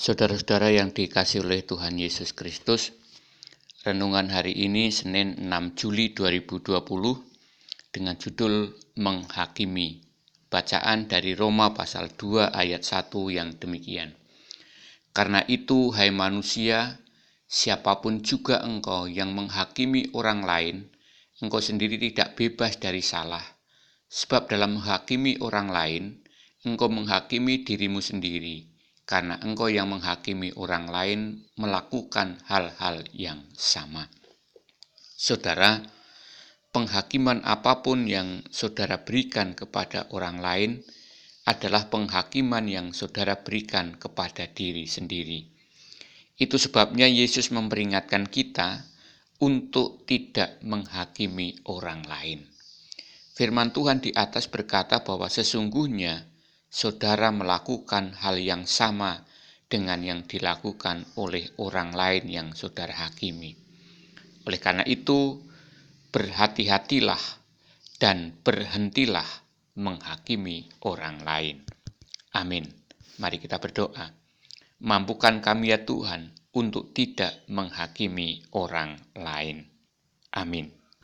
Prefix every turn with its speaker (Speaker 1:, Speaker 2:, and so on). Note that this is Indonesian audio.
Speaker 1: Saudara-saudara yang dikasih oleh Tuhan Yesus Kristus, renungan hari ini Senin 6 Juli 2020 dengan judul Menghakimi. Bacaan dari Roma pasal 2 ayat 1 yang demikian. Karena itu, hai manusia, siapa pun juga engkau yang menghakimi orang lain, engkau sendiri tidak bebas dari salah. Sebab dalam menghakimi orang lain, engkau menghakimi dirimu sendiri karena engkau yang menghakimi orang lain melakukan hal-hal yang sama. Saudara, penghakiman apa pun yang saudara berikan kepada orang lain adalah penghakiman yang saudara berikan kepada diri sendiri. Itu sebabnya Yesus memperingatkan kita untuk tidak menghakimi orang lain. Firman Tuhan di atas berkata bahwa sesungguhnya saudara melakukan hal yang sama dengan yang dilakukan oleh orang lain yang saudara hakimi. Oleh karena itu, berhati-hatilah dan berhentilah menghakimi orang lain. Amin. Mari kita berdoa. Mampukan kami ya Tuhan untuk tidak menghakimi orang lain. Amin.